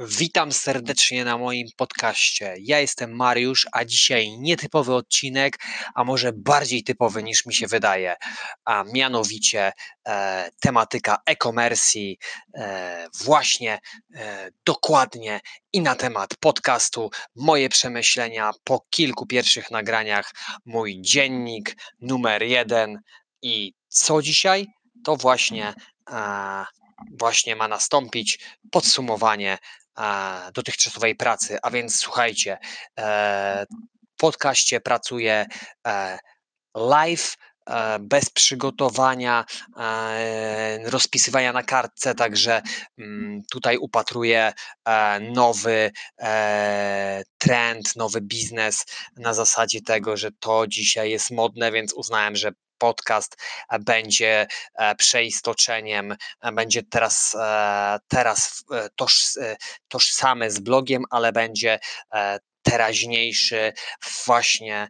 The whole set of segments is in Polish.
Witam serdecznie na moim podcaście. Ja jestem Mariusz, a dzisiaj nietypowy odcinek, a może bardziej typowy niż mi się wydaje, a mianowicie e, tematyka e-commerce, e, właśnie e, dokładnie i na temat podcastu, moje przemyślenia po kilku pierwszych nagraniach, mój dziennik numer jeden i co dzisiaj? To właśnie właśnie ma nastąpić podsumowanie dotychczasowej pracy. A więc słuchajcie, e, w podcaście pracuję e, live, e, bez przygotowania, rozpisywania na kartce, także mm, tutaj upatruję nowy trend, nowy biznes na zasadzie tego, że to dzisiaj jest modne, więc uznałem, że podcast e, będzie e, przeistoczeniem, e, będzie teraz, teraz toż, tożsamy z blogiem, ale będzie teraźniejszy właśnie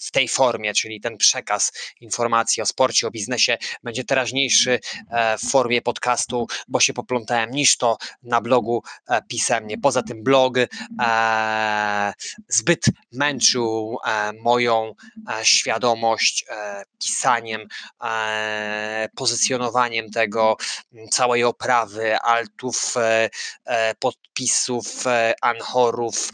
w tej formie, czyli ten przekaz informacji o sporcie, o biznesie będzie teraźniejszy e, w formie podcastu, bo się poplątałem niż to na blogu e, pisemnie. Poza tym blog e, zbyt męczył moją świadomość pisaniem, pozycjonowaniem tego, całej oprawy, altów, podpisów, anchorów,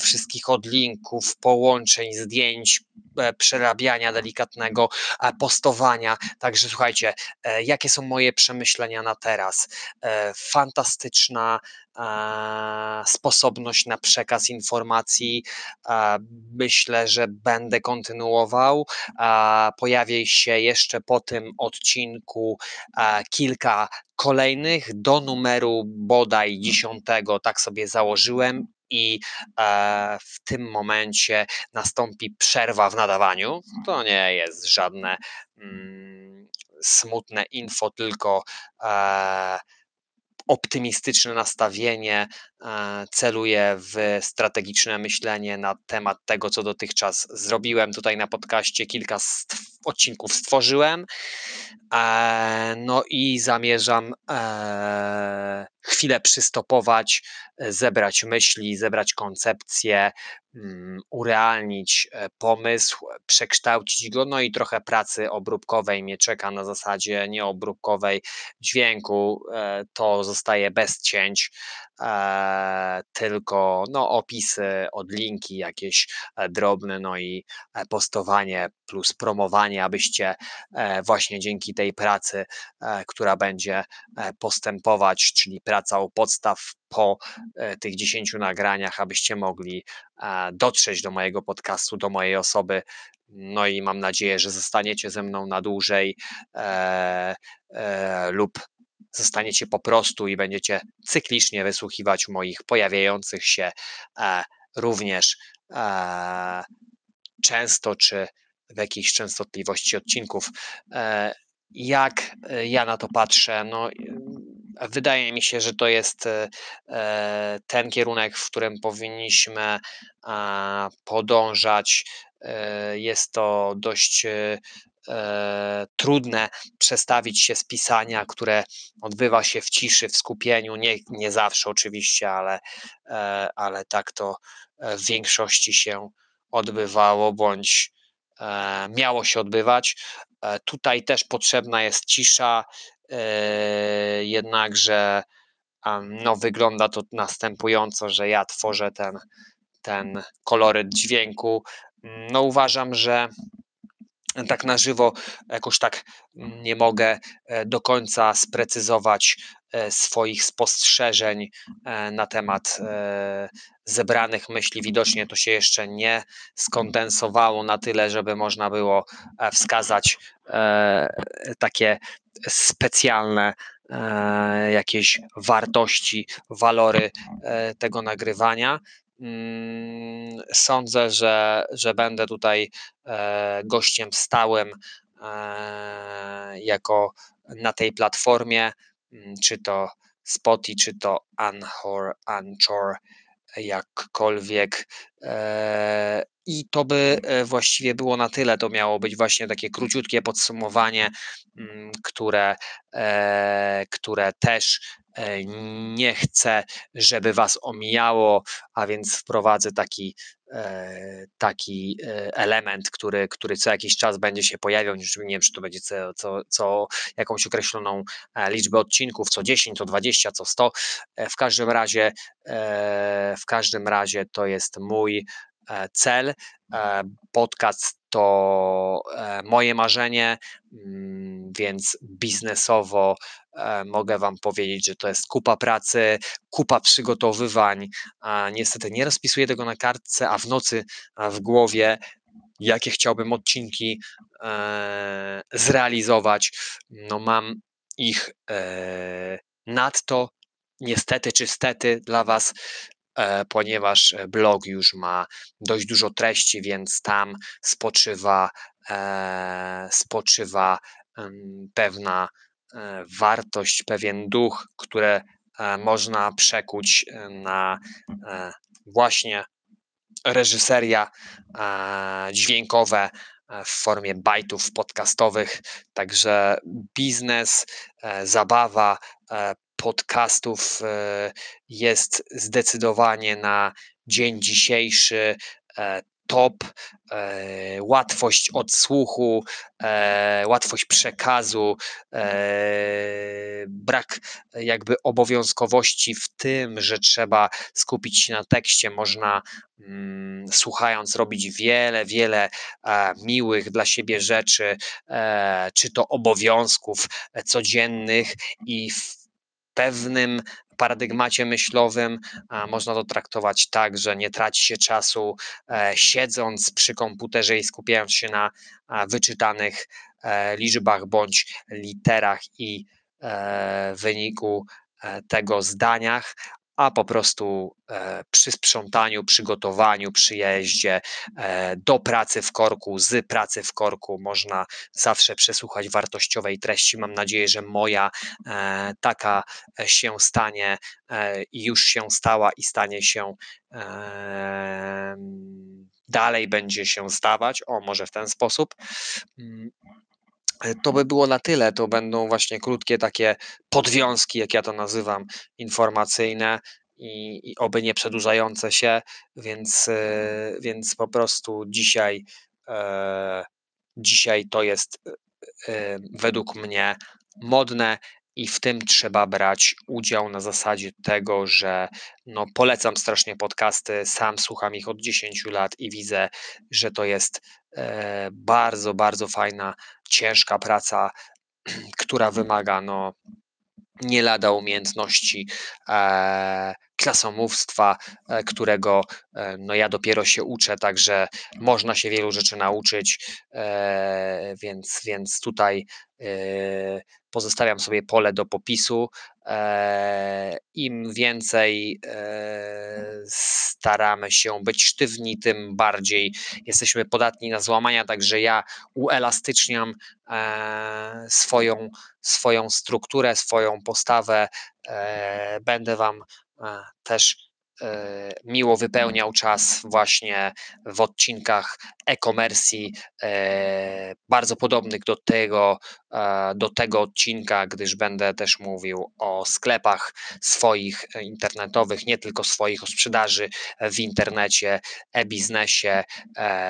wszystkich odlinków, połączeń, zdjęć, e, przerabiania delikatnego, e, postowania. Także słuchajcie, e, jakie są moje przemyślenia na teraz? Fantastyczna sposobność na przekaz informacji. Myślę, że będę kontynuował. Pojawi się jeszcze po tym odcinku kilka kolejnych do numeru bodaj dziesiątego, tak sobie założyłem i e, w tym momencie nastąpi przerwa w nadawaniu. To nie jest żadne mm, smutne info, tylko e, optymistyczne nastawienie, e, celuję w strategiczne myślenie na temat tego, co dotychczas zrobiłem. Tutaj na podcaście kilka odcinków stworzyłem. E, no i zamierzam e, chwilę przystopować, zebrać myśli, zebrać koncepcję, mm, urealnić pomysł, przekształcić go, no i trochę pracy obróbkowej mnie czeka na zasadzie nieobróbkowej dźwięku. To zostaje bez cięć, e, tylko no, opisy, odlinki jakieś e, drobne, no i e, postowanie plus promowanie, abyście e, właśnie dzięki tej pracy, e, która będzie postępować, czyli praca u podstaw po tych 10 nagraniach, abyście mogli dotrzeć do mojego podcastu, do mojej osoby, no i mam nadzieję, że zostaniecie ze mną na dłużej e, e, lub zostaniecie po prostu i będziecie cyklicznie wysłuchiwać moich pojawiających się e, również e, często czy w jakiejś częstotliwości odcinków. E, jak ja na to patrzę? No, wydaje mi się, że to jest ten kierunek, w którym powinniśmy podążać. Jest to dość e, trudne przestawić się z pisania, które odbywa się w ciszy, w skupieniu, nie, nie zawsze oczywiście, ale, e, ale tak to e, w większości się odbywało, bądź e, miało się odbywać. E, tutaj też potrzebna jest cisza, e, jednakże no, wygląda to następująco, że ja tworzę ten, ten koloryt dźwięku. No uważam, że tak na żywo jakoś tak nie mogę e, do końca sprecyzować e, swoich spostrzeżeń e, na temat zebranych myśli. Widocznie to się jeszcze nie skondensowało na tyle, żeby można było wskazać takie specjalne jakieś wartości, walory tego nagrywania. Mm, sądzę, że, że będę tutaj e, gościem stałym e, jako na tej platformie, mm, czy to Spotify, czy to Anchor, Anchor, jakkolwiek I to by właściwie było na tyle. To miało być właśnie takie króciutkie podsumowanie, mm, które, które też nie chcę, żeby Was omijało, a więc wprowadzę taki E, taki e, element, który, który co jakiś czas będzie się pojawiał, nie wiem, czy to będzie co, co, co jakąś określoną e, liczbę odcinków, co 10, co 20, co 100. W każdym razie, w każdym razie to jest mój cel. Podcast to moje marzenie, mm, więc biznesowo mogę Wam powiedzieć, że to jest kupa pracy, kupa przygotowywań. Niestety nie rozpisuję tego na kartce, a w nocy w głowie jakie chciałbym odcinki e, zrealizować. No mam ich e, nadto, niestety czy stety dla Was, e, ponieważ blog już ma dość dużo treści, więc tam spoczywa, spoczywa pewna E, wartość, pewien duch, które e, można przekuć e, na właśnie reżyseria dźwiękowe w formie bajtów podcastowych. Także biznes, zabawa podcastów jest zdecydowanie na dzień dzisiejszy top, e, łatwość odsłuchu, e, łatwość przekazu, e, brak jakby obowiązkowości w tym, że trzeba skupić się na tekście. Można mm, słuchając robić wiele, wiele miłych dla siebie rzeczy, czy to obowiązków codziennych i w pewnym paradygmacie myślowym można to traktować tak, że nie traci się czasu e, siedząc przy komputerze i skupiając się na wyczytanych e, liczbach bądź literach i e, wyniku tego zdaniach, a po prostu e, przy sprzątaniu, przygotowaniu, przyjeździe e, do pracy w korku, z pracy w korku można zawsze przesłuchać wartościowej treści. Mam nadzieję, że moja e, taka się stanie i już się stała i stanie się dalej będzie się stawać, o może w ten sposób. E, to by było na tyle. To będą właśnie krótkie takie podwiązki, jak ja to nazywam, informacyjne i, i oby nie przedłużające się, więc, e, więc po prostu dzisiaj, e, dzisiaj to jest według mnie modne i w tym trzeba brać udział na zasadzie tego, że no, polecam strasznie podcasty, sam słucham ich od 10 lat i widzę, że to jest e, bardzo, bardzo fajna, ciężka praca, która wymaga no, nie lada umiejętności e, klasomówstwa, e, którego e, no ja dopiero się uczę, także można się wielu rzeczy nauczyć, e, więc, więc tutaj pozostawiam sobie pole do popisu. Im więcej staramy się być sztywni, tym bardziej jesteśmy podatni na złamania, także ja uelastyczniam swoją, swoją strukturę, swoją postawę. Będę Wam też e, miło wypełniał czas właśnie w odcinkach e-commerce, e, bardzo podobnych do tego, e, do tego odcinka, gdyż będę też mówił o sklepach swoich internetowych, nie tylko swoich, o sprzedaży w internecie, e-biznesie.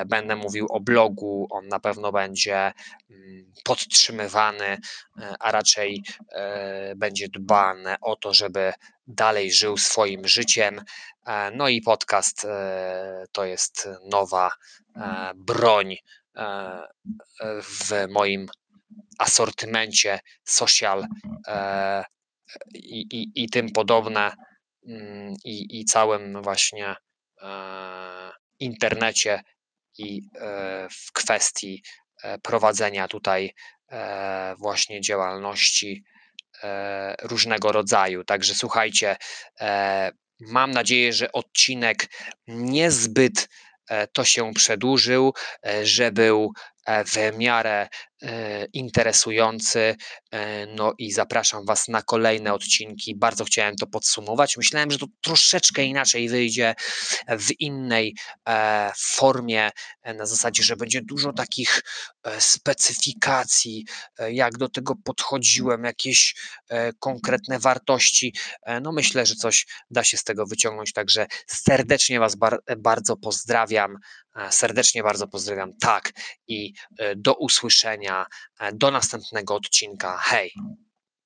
Będę mówił o blogu, on na pewno będzie mm, podtrzymywany, a raczej będzie dbane o to, żeby dalej żył swoim życiem. E, no i podcast e, to jest nowa e, broń w moim asortymencie social i, i, i tym podobne mm, i, i całym właśnie internecie i w kwestii prowadzenia tutaj właśnie działalności różnego rodzaju. Także słuchajcie, e, mam nadzieję, że odcinek niezbyt e, to się przedłużył, że był w miarę e, interesujący. E, no i zapraszam Was na kolejne odcinki. Bardzo chciałem to podsumować. Myślałem, że to troszeczkę inaczej wyjdzie w innej e, formie, na zasadzie, że będzie dużo takich specyfikacji, jak do tego podchodziłem, jakieś konkretne wartości. No myślę, że coś da się z tego wyciągnąć. Także serdecznie Was bar bardzo pozdrawiam. Serdecznie bardzo pozdrawiam. Tak i do usłyszenia. Do następnego odcinka. Hej!